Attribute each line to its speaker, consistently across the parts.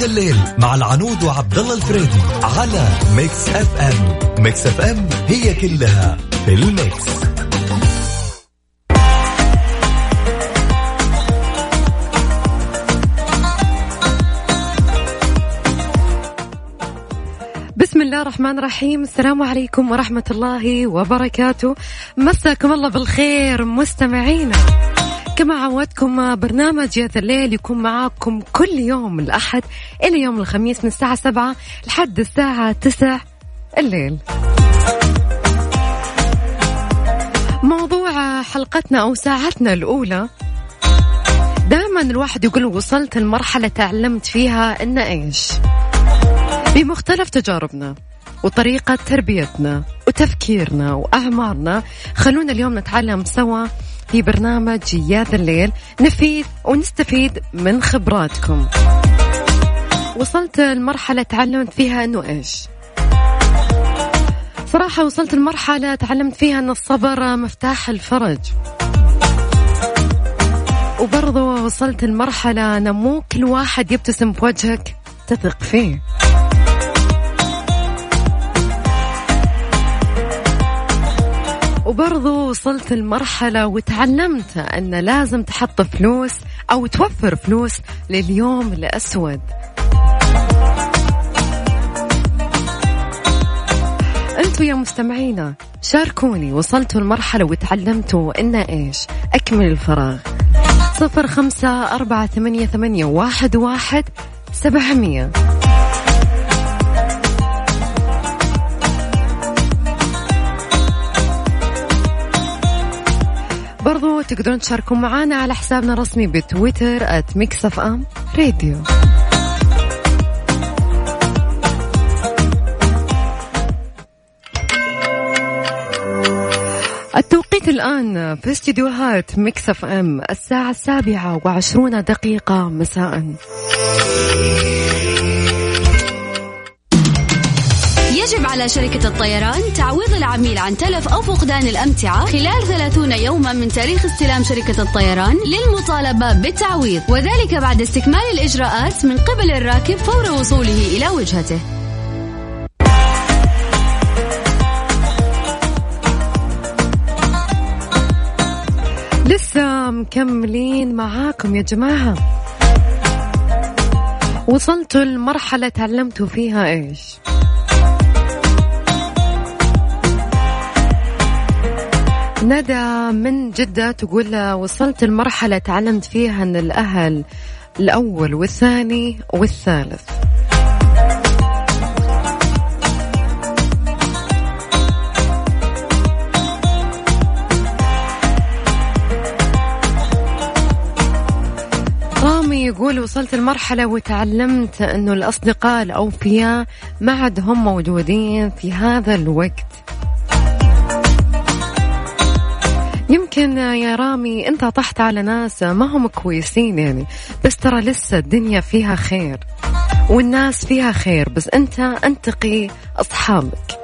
Speaker 1: يا ذا الليل مع العنود وعبد الله الفريدي على Mix FM. Mix FM هي كلها في ال mix.
Speaker 2: بسم الله الرحمن الرحيم. السلام عليكم ورحمة الله وبركاته. مساكم الله بالخير مستمعينا. كما عودتكم برنامج يا الليل يكون معاكم كل يوم الأحد إلى يوم الخميس من الساعة سبعة لحد الساعة تسع الليل. موضوع حلقتنا أو ساعتنا الأولى. دائما الواحد يقول وصلت المرحلة تعلمت فيها إن إيش؟ بمختلف تجاربنا وطريقة تربيتنا وتفكيرنا وأعمارنا. خلونا اليوم نتعلم سوا في برنامج يا ذا الليل. نفيد ونستفيد من خبراتكم. وصلت المرحلة تعلمت فيها أنه إيش. صراحة وصلت المرحلة تعلمت فيها أن الصبر مفتاح الفرج. وبرضو وصلت المرحلة أن مو كل واحد يبتسم في وجهك تثق فيه. وبرضو وصلت المرحلة وتعلمت أن لازم تحط فلوس أو توفر فلوس لليوم الأسود. أنتوا يا مستمعينا شاركوني وصلتوا المرحلة وتعلمتوا إن إيش؟ أكمل الفراغ. صفر خمسة أربعة ثمانية, ثمانية واحد, واحد سبعمية. برضو تقدرون تشاركون معنا على حسابنا الرسمي بتويتر @Mix FM Radio التوقيت الآن في استديوهات Mix FM الساعة السابعة وعشرون دقيقة مساءً.
Speaker 3: على شركة الطيران تعويض العميل عن تلف أو فقدان الأمتعة خلال 30 يوما من تاريخ استلام شركة الطيران للمطالبة بالتعويض وذلك بعد استكمال الإجراءات من قبل الراكب فور وصوله إلى وجهته
Speaker 2: لسه مكملين معاكم يا جماعة وصلتوا المرحلة تعلمتوا فيها إيش؟ ندى من جدة تقول وصلت المرحلة تعلمت فيها أن الأهل الأول والثاني والثالث. رامي يقول وصلت المرحلة وتعلمت أنه الأصدقاء الأوفياء ما عاد هم موجودين في هذا الوقت. يمكن يا رامي انت طحت على ناس ما هم كويسين يعني بس ترى لسه الدنيا فيها خير والناس فيها خير بس انت انتقي أصحابك.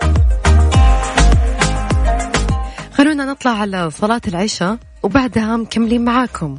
Speaker 2: خلونا نطلع على صلاة العشاء وبعدها مكملين معاكم.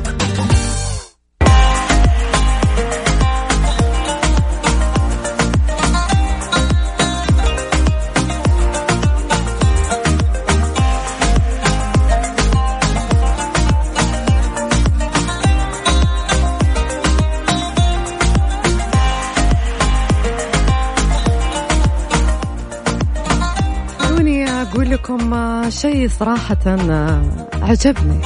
Speaker 2: شيء صراحة عجبني.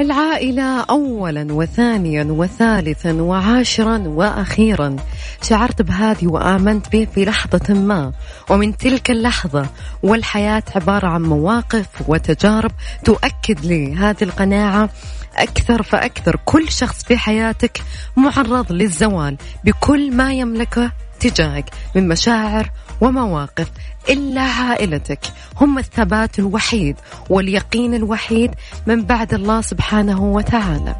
Speaker 2: العائلة أولا وثانيا وثالثا وعاشرا وأخيرا. شعرت بهذه وآمنت به في لحظة ما. ومن تلك اللحظة والحياة عبارة عن مواقف وتجارب تؤكد لي هذه القناعة أكثر فأكثر. كل شخص في حياتك معرض للزوال بكل ما يملكه تجاهك من مشاعر ومواقف إلا عائلتك. هم الثبات الوحيد واليقين الوحيد من بعد الله سبحانه وتعالى.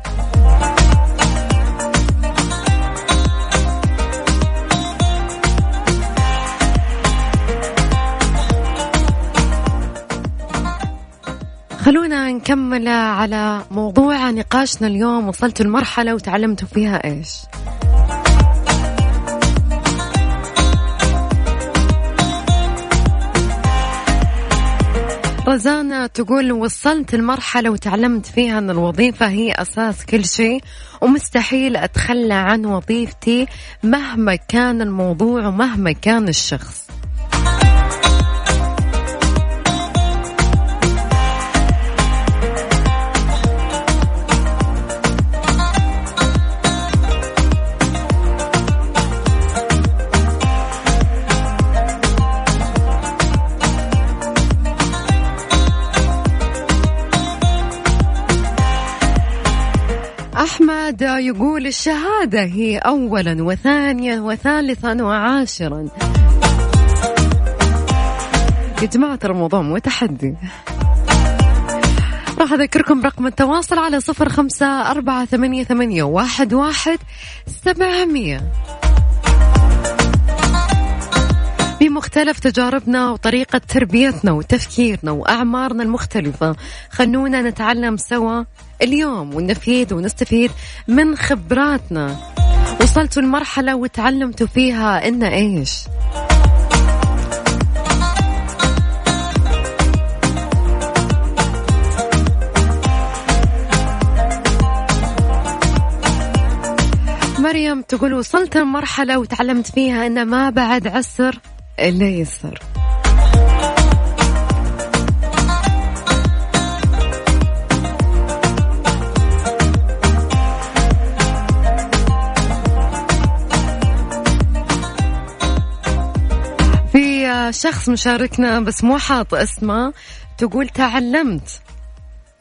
Speaker 2: خلونا نكمل على موضوع نقاشنا اليوم وصلتوا المرحلة وتعلمتوا فيها إيش. رزانة تقول وصلت المرحلة وتعلمت فيها أن الوظيفة هي أساس كل شيء ومستحيل أتخلى عن وظيفتي مهما كان الموضوع ومهما كان الشخص. أحمد يقول الشهادة هي أولا وثانيا وثالثا وعاشرا. يا جماعة ترى الموضوع مو تحدي راح أذكركم رقم التواصل على صفر خمسة أربعة ثمانية, ثمانية واحد, واحد سبعمية. بمختلف تجاربنا وطريقة تربيتنا وتفكيرنا وأعمارنا المختلفة خلونا نتعلم سوا. اليوم ونفيد ونستفيد من خبراتنا. وصلتوا لمرحلة وتعلمتوا فيها إن إيش؟ مريم تقول وصلت لمرحلة وتعلمت فيها أن ما بعد عسر إلا يسر. شخص مشاركنا بس مو حاط اسمه تقول تعلمت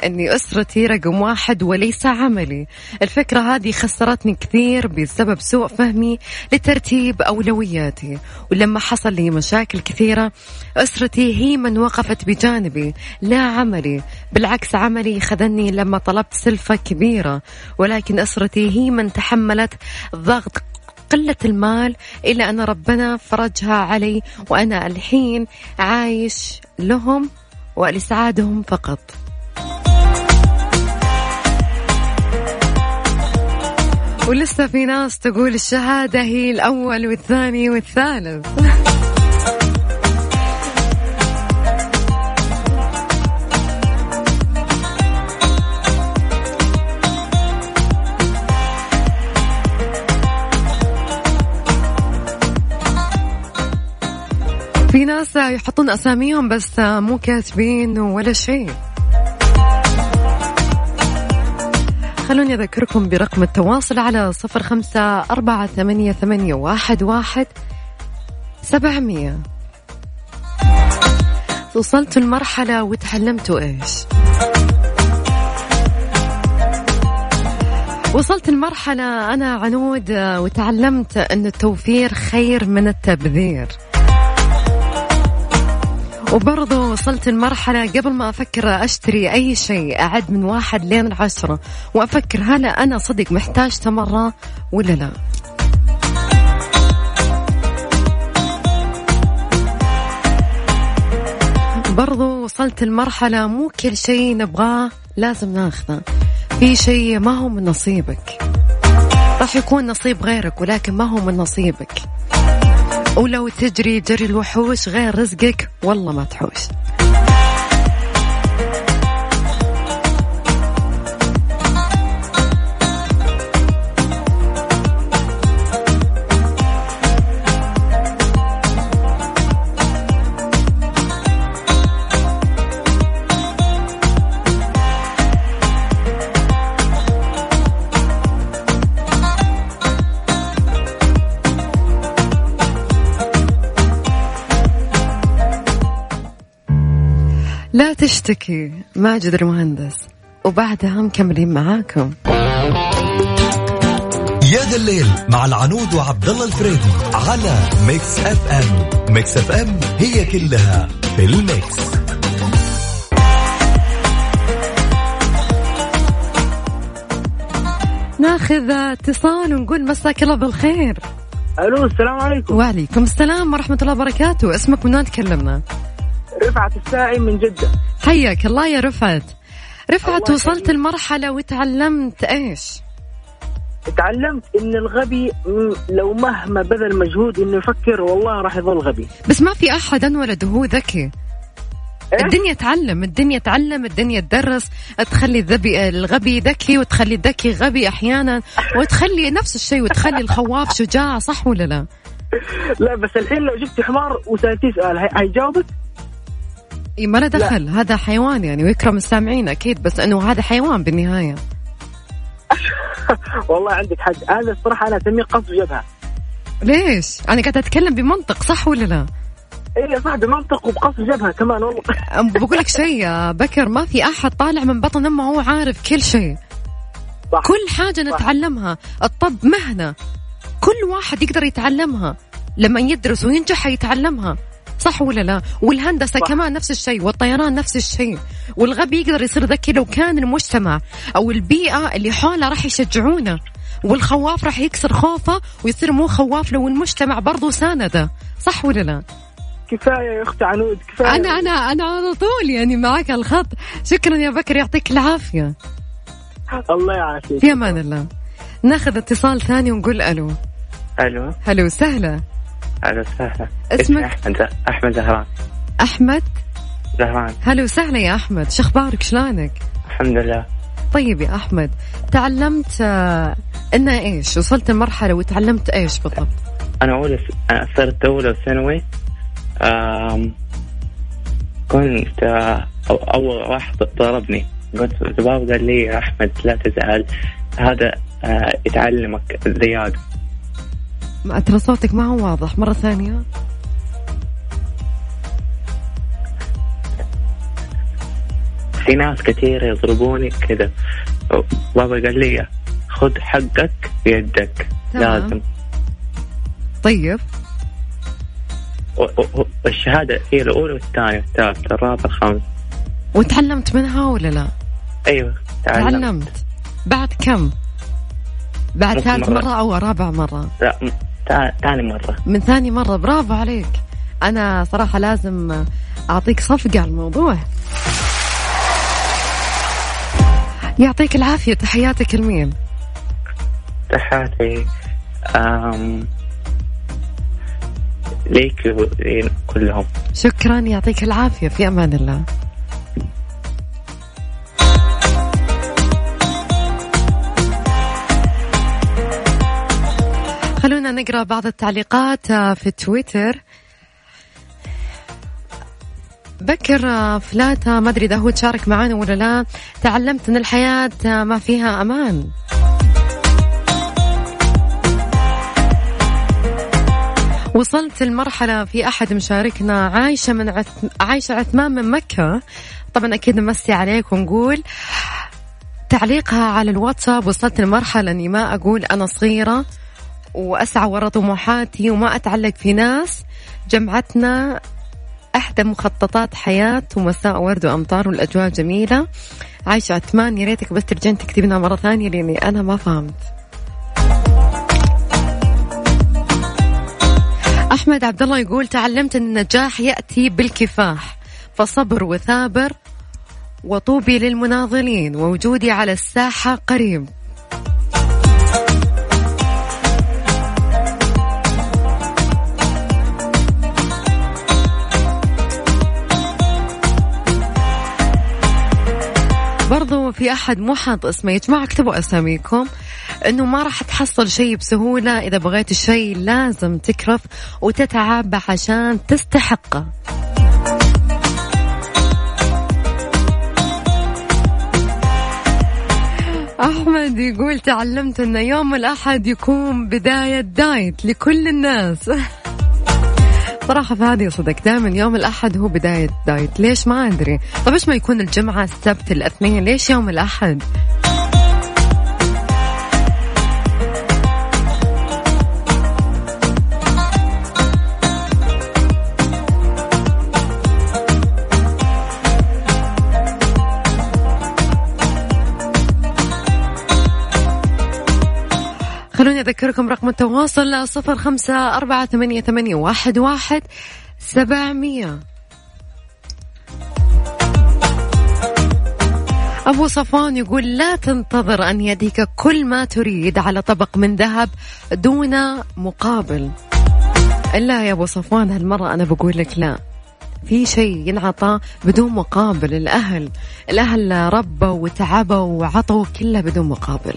Speaker 2: أني أسرتي رقم واحد وليس عملي. الفكرة هذه خسرتني كثير بسبب سوء فهمي لترتيب أولوياتي. ولما حصل لي مشاكل كثيرة أسرتي هي من وقفت بجانبي لا عملي. بالعكس عملي خذني لما طلبت سلفة كبيرة. ولكن أسرتي هي من تحملت ضغط قلة المال إلا أن ربنا فرجها علي وأنا الحين عايش لهم ولسعادهم فقط. ولسه في ناس تقول الشهادة هي الأول والثاني والثالث. في ناس يحطون أساميهم بس مو كاتبين ولا شيء. خلوني أذكركم برقم التواصل على صفر خمسة أربعة ثمانية, ثمانية واحد, واحد سبعمية. وصلتوا المرحلة وتعلمتوا إيش. وصلت المرحلة أنا عنود وتعلمت أن التوفير خير من التبذير. وبرضه وصلت المرحلة قبل ما أفكر أشتري أي شيء أعد من واحد لين عشرة وأفكر هل أنا صدق محتاج تمرة ولا لا. برضو وصلت المرحلة مو كل شيء نبغاه لازم ناخذه. في شيء ما هو من نصيبك. راح يكون نصيب غيرك ولكن ما هو من نصيبك. ولو تجري جري الوحوش غير رزقك والله ما تحوش. تشتكي ماجد المهندس وبعدها مكملين معاكم.
Speaker 1: يا ذا الليل مع العنود وعبد الله الفريدي على Mix FM. Mix FM هي كلها في ال mix.
Speaker 2: ناخذ اتصال ونقول مساك الله بالخير.
Speaker 4: ألو السلام عليكم.
Speaker 2: وعليكم السلام ورحمة الله وبركاته. اسمك من وين تكلمنا؟
Speaker 4: رفعت الساعي من جدة.
Speaker 2: حياك الله يا رفعت. رفعت وصلت. المرحلة وتعلمت إيش؟
Speaker 4: تعلمت إن الغبي لو مهما بذل مجهود إنه يفكر والله راح يظل غبي.
Speaker 2: بس ما في أحد أنولد وهو ذكي.
Speaker 4: إيه؟
Speaker 2: الدنيا تعلم الدنيا تعلم الدنيا تدرس. تخلي الذبي الغبي ذكي وتخلي الذكي غبي أحيانا. وتخلي نفس الشيء وتخلي الخواف شجاع صح ولا لا؟
Speaker 4: لا بس الحين لو جبت حمار وسألتيه سؤال هي- هيجاوبك؟
Speaker 2: ما له دخل. هذا حيوان يعني ويكرم السامعين أكيد بس إنه هذا حيوان بالنهاية.
Speaker 4: والله عندك حق. هذا الصراحة أنا اسميه قصف جبهة.
Speaker 2: ليش؟ أنا قاعدة أتكلم بمنطق صح ولا لا؟
Speaker 4: اي صح بمنطق وبقصف جبهة كمان والله.
Speaker 2: بقول لك شيء يا بكر ما في أحد طالع من بطن أمه هو عارف كل شيء.
Speaker 4: صح.
Speaker 2: كل حاجة نتعلمها. الطب مهنة. كل واحد يقدر يتعلمها. لما يدرس وينجح حيتعلمها صح ولا لا؟ والهندسة
Speaker 4: صح.
Speaker 2: كمان نفس الشيء والطيران نفس الشيء. والغبي يقدر يصير ذكي لو كان المجتمع أو البيئة اللي حوله راح يشجعونه. والخواف راح يكسر خوفه ويصير مو خواف لو المجتمع برضو سانده صح ولا لا؟
Speaker 4: كفاية يا اخت عنود كفاية.
Speaker 2: أنا أنا أنا على طول يعني معك على الخط. شكرا يا بكر يعطيك العافية.
Speaker 4: الله يعافيك.
Speaker 2: في أمان الله. ناخذ اتصال ثاني ونقول ألو.
Speaker 5: ألو.
Speaker 2: هلو وسهلا
Speaker 5: أهلا وسهلا.
Speaker 2: اسمك؟
Speaker 5: احمد أحمد زهران.
Speaker 2: أحمد؟
Speaker 5: زهران.
Speaker 2: هلا وسهلا يا أحمد. شو أخبارك؟ شلونك؟
Speaker 5: الحمد لله.
Speaker 2: طيب يا أحمد تعلمت آه، ان إيش؟ وصلت المرحله وتعلمت إيش بالضبط؟
Speaker 5: أنا اولى أنا صرت اولى ثانوي آم، كنت آه، أول واحد ضربني قلت الباب قال لي يا أحمد لا تزعل هذا آه، يتعلمك
Speaker 2: زيادة. ترى صوتك ما هو واضح. مرة ثانية.
Speaker 5: في ناس كثير يضربوني كذا. بابا قال لي خذ حقك بيدك.
Speaker 2: تمام.
Speaker 5: لازم.
Speaker 2: طيب.
Speaker 5: والشهاده هي الأولى والثانية والثالثة الرابعه الخامسه
Speaker 2: وتعلمت منها ولا لا؟
Speaker 5: أيوه تعلمت.
Speaker 2: تعلمت. بعد كم؟ بعد ثالث
Speaker 5: مرة.
Speaker 2: مرة أو رابع مرة؟
Speaker 5: لا ثاني مرة.
Speaker 2: من ثاني مرة برافو عليك. أنا صراحة لازم أعطيك صفقة على الموضوع. يعطيك العافية تحياتك المين
Speaker 5: تحياتي. أم... ليك ولين كلهم.
Speaker 2: شكرا يعطيك العافية في أمان الله. خلونا نقرأ بعض التعليقات آه، في تويتر. بكر آه، فلاتة ما أدري إذا هو تشارك معنا ولا لا. تعلمت إن الحياة آه، ما فيها أمان. وصلت المرحلة في أحد مشاركنا عايشة من عث... عايشة عثمان من مكة. طبعا أكيد نمسي عليك ونقول تعليقها على الواتساب. وصلت لمرحلة أني ما أقول أنا صغيرة. وأسعى ورا طموحاتي وما أتعلق في ناس. جمعتنا إحدى مخططات حياة ومساء ورد وأمطار والأجواء جميلة. عايشة عثمان يا ريتك بس ترجعين تكتبينها مرة ثانية لأني أنا ما فهمت. أحمد عبد الله يقول تعلمت أن النجاح يأتي بالكفاح. فصبر وثابر وطوبي للمناضلين ووجودي على الساحة قريب. في أحد مو حاط اسمه يا جماعة اكتبوا أساميكم إنه ما راح تحصل شيء بسهولة. إذا بغيت الشيء لازم تكرف وتتعب عشان تستحقه. أحمد يقول تعلمت إن يوم الأحد يكون بداية دايت لكل الناس. صراحة فهذه صدق دائما يوم الأحد هو بداية دايت. ليش؟ ما أدري. طب إيش ما يكون الجمعة السبت الأثنين؟ ليش يوم الأحد؟ أذكركم رقم التواصل صفر خمسة أربعة ثمانية, ثمانية واحد, واحد سبعمية. أبو صفوان يقول لا تنتظر أن يديك كل ما تريد على طبق من ذهب دون مقابل. إلا يا أبو صفوان هالمرة أنا بقول لك لا. في شيء ينعطى بدون مقابل. الأهل الأهل ربوا وتعبوا وعطوا كله بدون مقابل.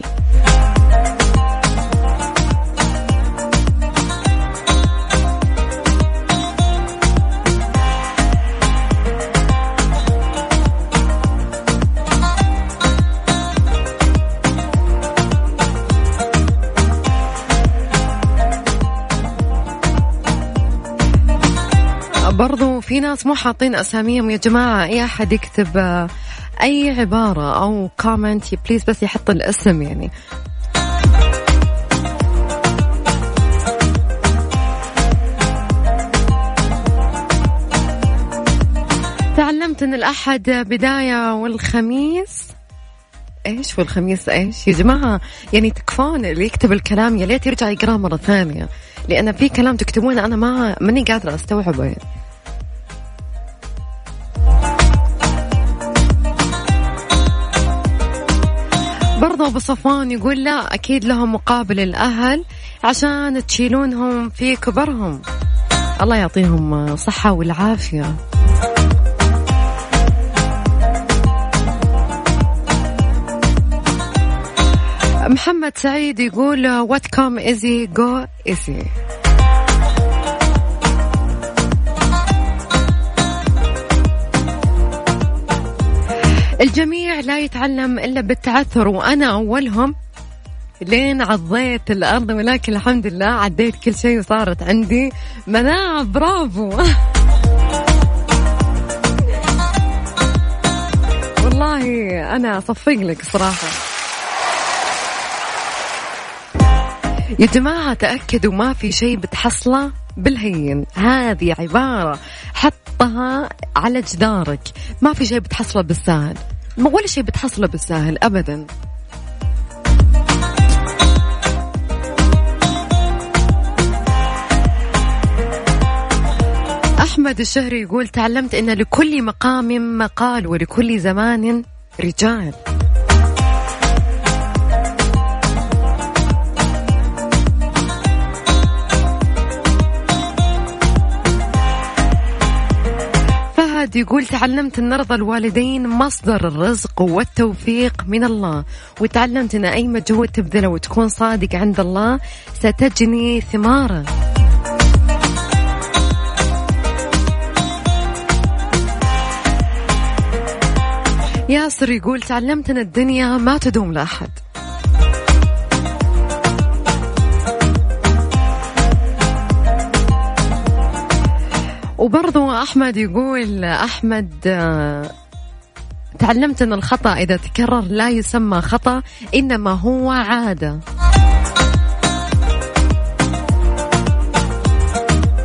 Speaker 2: في ناس مو حاطين أساميهم. يا جماعة أي أحد يكتب آه، أي عبارة أو comment please بس يحط الاسم يعني. تعلمت إن الأحد بداية والخميس. إيش والخميس؟ إيش؟ يا جماعة يعني تكفون اللي يكتب الكلام يا ليت يرجع يقراه مرة ثانية. لأن في كلام تكتبونه أنا ما ماني قادرة أستوعبه يعني. برضو أبو صفوان يقول لا أكيد لهم مقابل الأهل عشان تشيلونهم في كبرهم. الله يعطيهم صحه والعافية. محمد سعيد يقول what come easy go easy الجميع لا يتعلم إلا بالتعثر وأنا أولهم. لين عضيت الأرض ولكن الحمد لله عديت كل شيء وصارت عندي. مناعة برافو. والله أنا أصفق لك صراحة. يا جماعة تأكدوا ما في شيء بتحصله بالهين. هذه عبارة حطها على جدارك. ما في شيء بتحصله بالسهل. ولا شيء بتحصله بالسهل أبدا. أحمد الشهري يقول تعلمت أن لكل مقام مقال ولكل زمان رجال. فهد يقول تعلمت أن رضا الوالدين مصدر الرزق والتوفيق من الله. وتعلمت أن أي مجهود تبذله وتكون صادق عند الله ستجني ثماره. ياسر يقول تعلمت أن الدنيا ما تدوم لأحد. أحمد يقول أحمد آه، تعلمت أن الخطأ إذا تكرر لا يسمى خطأ إنما هو عادة.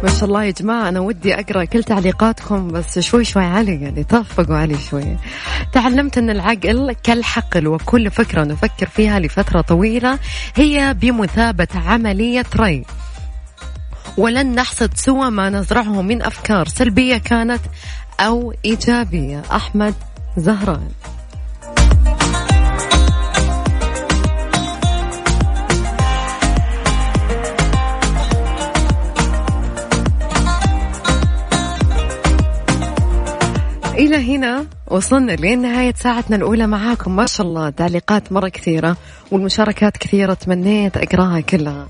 Speaker 2: ما شاء الله يا جماعة أنا ودي أقرأ كل تعليقاتكم بس شوي شوي علي يعني ترفقوا علي شوي. تعلمت أن العقل كالحقل وكل فكرة نفكر فيها لفترة طويلة هي بمثابة عملية ري. ولن نحصد سوى ما نزرعه من أفكار سلبية كانت أو إيجابية. أحمد زهران. إلى هنا وصلنا لنهاية ساعتنا الأولى معاكم. ما شاء الله تعليقات مرة كثيرة والمشاركات كثيرة تمنيت أقراها كلها.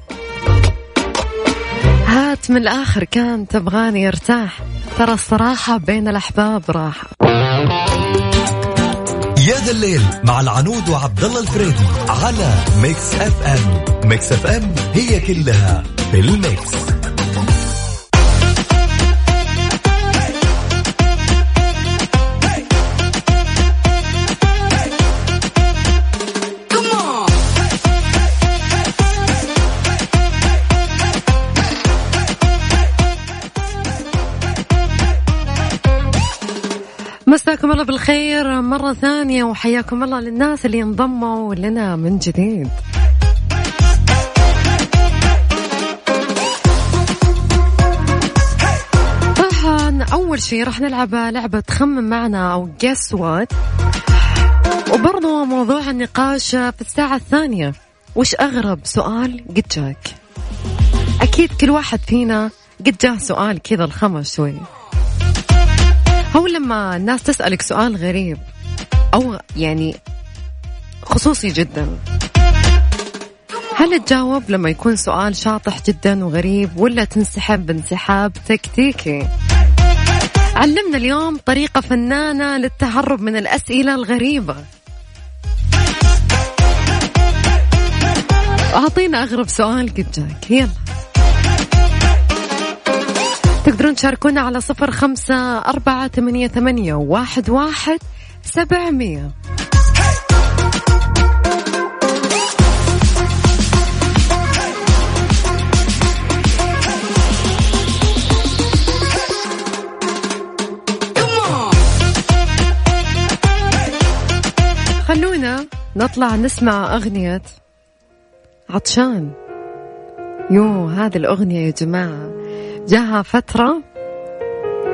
Speaker 2: هات من الآخر كان تبغاني أرتاح. ترى الصراحة بين الأحباب راحة.
Speaker 1: يا ذا الليل مع العنود وعبد الله الفريدي على Mix FM. Mix FM هي كلها في ال mix.
Speaker 2: مساكم الله بالخير مرة ثانية وحياكم الله للناس اللي انضموا لنا من جديد. طبعا أول شيء راح نلعب لعبة خمم معنا أو guess وات وبرضه موضوع النقاش في الساعة الثانية. وش أغرب سؤال قد جاك؟ أكيد كل واحد فينا قد جاه سؤال كذا الخمس شوي. هو لما الناس تسألك سؤال غريب أو يعني خصوصي جدا هل تجاوب لما يكون سؤال شاطح جدا وغريب ولا تنسحب بانسحاب تكتيكي؟ علمنا اليوم طريقة فنانة للتهرب من الأسئلة الغريبة. أعطينا أغرب سؤال قد جاك يلا. تقدرون تشاركونا على صفر خمسة أربعة ثمانية, ثمانية واحد, واحد سبعمية. خلونا نطلع نسمع أغنية عطشان. يو هذه الأغنية يا جماعة. جاها فترة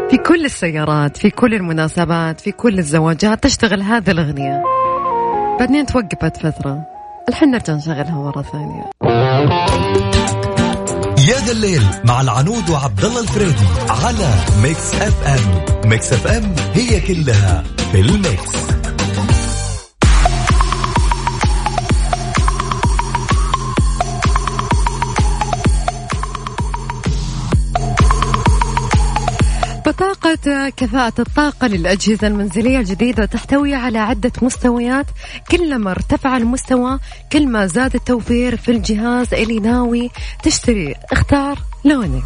Speaker 2: في كل السيارات في كل المناسبات في كل الزواجات تشتغل هذه الأغنية. بعدين توقفت فترة. الحين نرجع نشغلها مرة ثانية.
Speaker 1: يا ذا الليل مع العنود وعبد الله الفريدي على Mix FM. Mix FM هي كلها في الميكس.
Speaker 2: بطاقة كفاءة الطاقة للأجهزة المنزلية الجديدة تحتوي على عدة مستويات. كلما ارتفع المستوى كل ما زاد التوفير في الجهاز اللي ناوي تشتري. اختار لونك.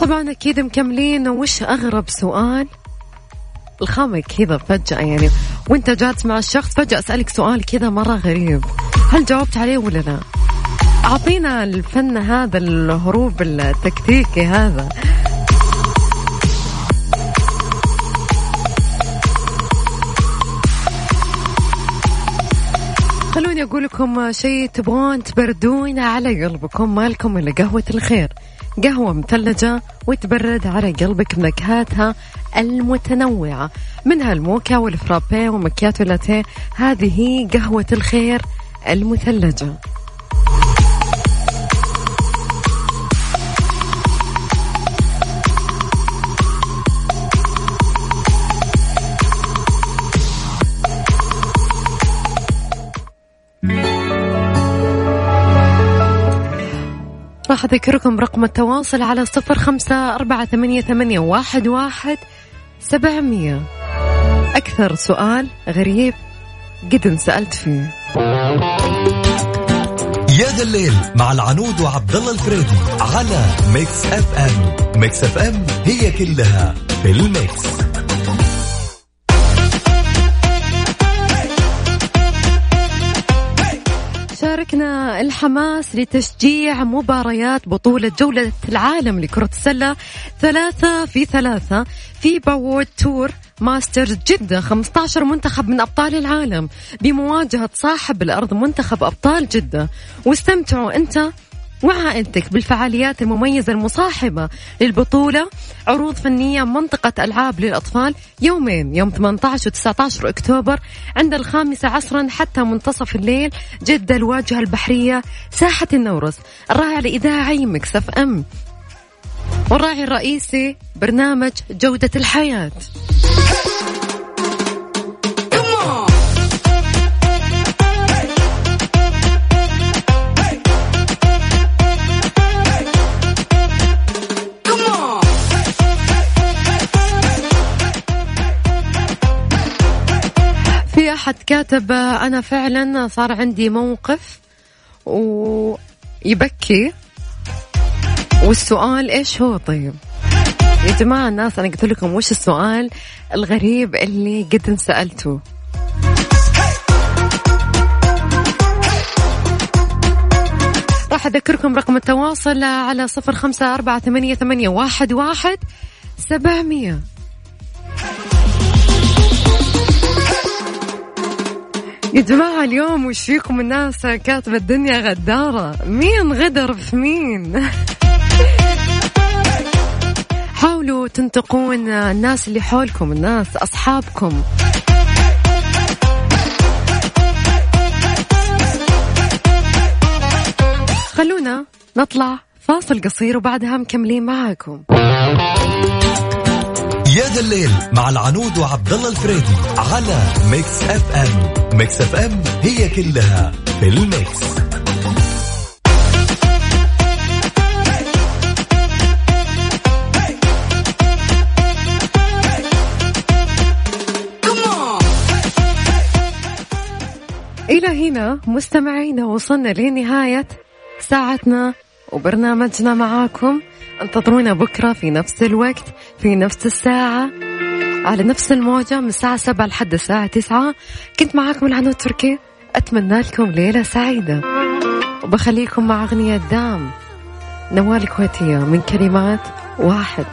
Speaker 2: طبعا أكيد مكملين. وش أغرب سؤال؟ الخامة كذا فجأة يعني. وانت جالس مع الشخص فجأة أسألك سؤال كذا مرة غريب. هل جاوبت عليه ولا لا؟ أعطينا الفن هذا الهروب التكتيكي هذا. خلوني أقول لكم شيء تبغون تبردون على قلبكم مالكم إلا قهوة الخير. قهوة مثلجة وتبرد على قلبك بنكهاتها المتنوعة. منها الموكا والفرابي ومكياتو لاتيه. هذه قهوة الخير المثلجة. راح أذكركم رقم التواصل على صفر خمسة أربعة ثمانية, ثمانية واحد, واحد سبعمية. أكثر سؤال غريب قد انسألت فيه.
Speaker 1: يا ذا الليل مع العنود وعبد الله الفريدي على Mix FM. Mix FM هي كلها في ال mix.
Speaker 2: شاركنا الحماس لتشجيع مباريات بطولة جولة العالم لكرة السلة. ثلاثة في ثلاثة FIBA World Tour Masters جدة 15 منتخب من أبطال العالم بمواجهة صاحب الأرض منتخب أبطال جدة. واستمتعوا أنت وعائلتك بالفعاليات المميزة المصاحبة للبطولة عروض فنية منطقة ألعاب للأطفال يومين يوم 18 و 19 أكتوبر عند الخامسة عصرا حتى منتصف الليل جدة الواجهة البحرية ساحة النورس الراعي الإذاعي مكسف أم. والراعي الرئيسي برنامج جودة الحياة. في أحد كاتب أنا فعلا صار عندي موقف ويبكي. والسؤال إيش هو طيب؟ يا جماعة الناس أنا قلت لكم وش السؤال الغريب اللي قد انسألته راح أذكركم رقم التواصل على صفر خمسة أربعة ثمانية, ثمانية واحد, واحد سبعمية. يا جماعة اليوم وش فيكم الناس كاتبة الدنيا غدارة. مين غدر في مين؟ حاولوا تنتقون الناس اللي حولكم الناس أصحابكم. خلونا نطلع فاصل قصير وبعدها مكملين معاكم.
Speaker 1: يا ذا الليل مع العنود وعبد الله الفريدي على Mix FM. Mix FM هي كلها في ال mix.
Speaker 2: إلى هنا مستمعينا وصلنا لنهاية ساعتنا وبرنامجنا معاكم. انتظرونا بكرة في نفس الوقت في نفس الساعة على نفس الموجة من الساعة سبعة لحد الساعة تسعة. كنت معاكم العنود تركي أتمنى لكم ليلة سعيدة. وبخليكم مع أغنية دام نوال كويتية من كلمات واحد.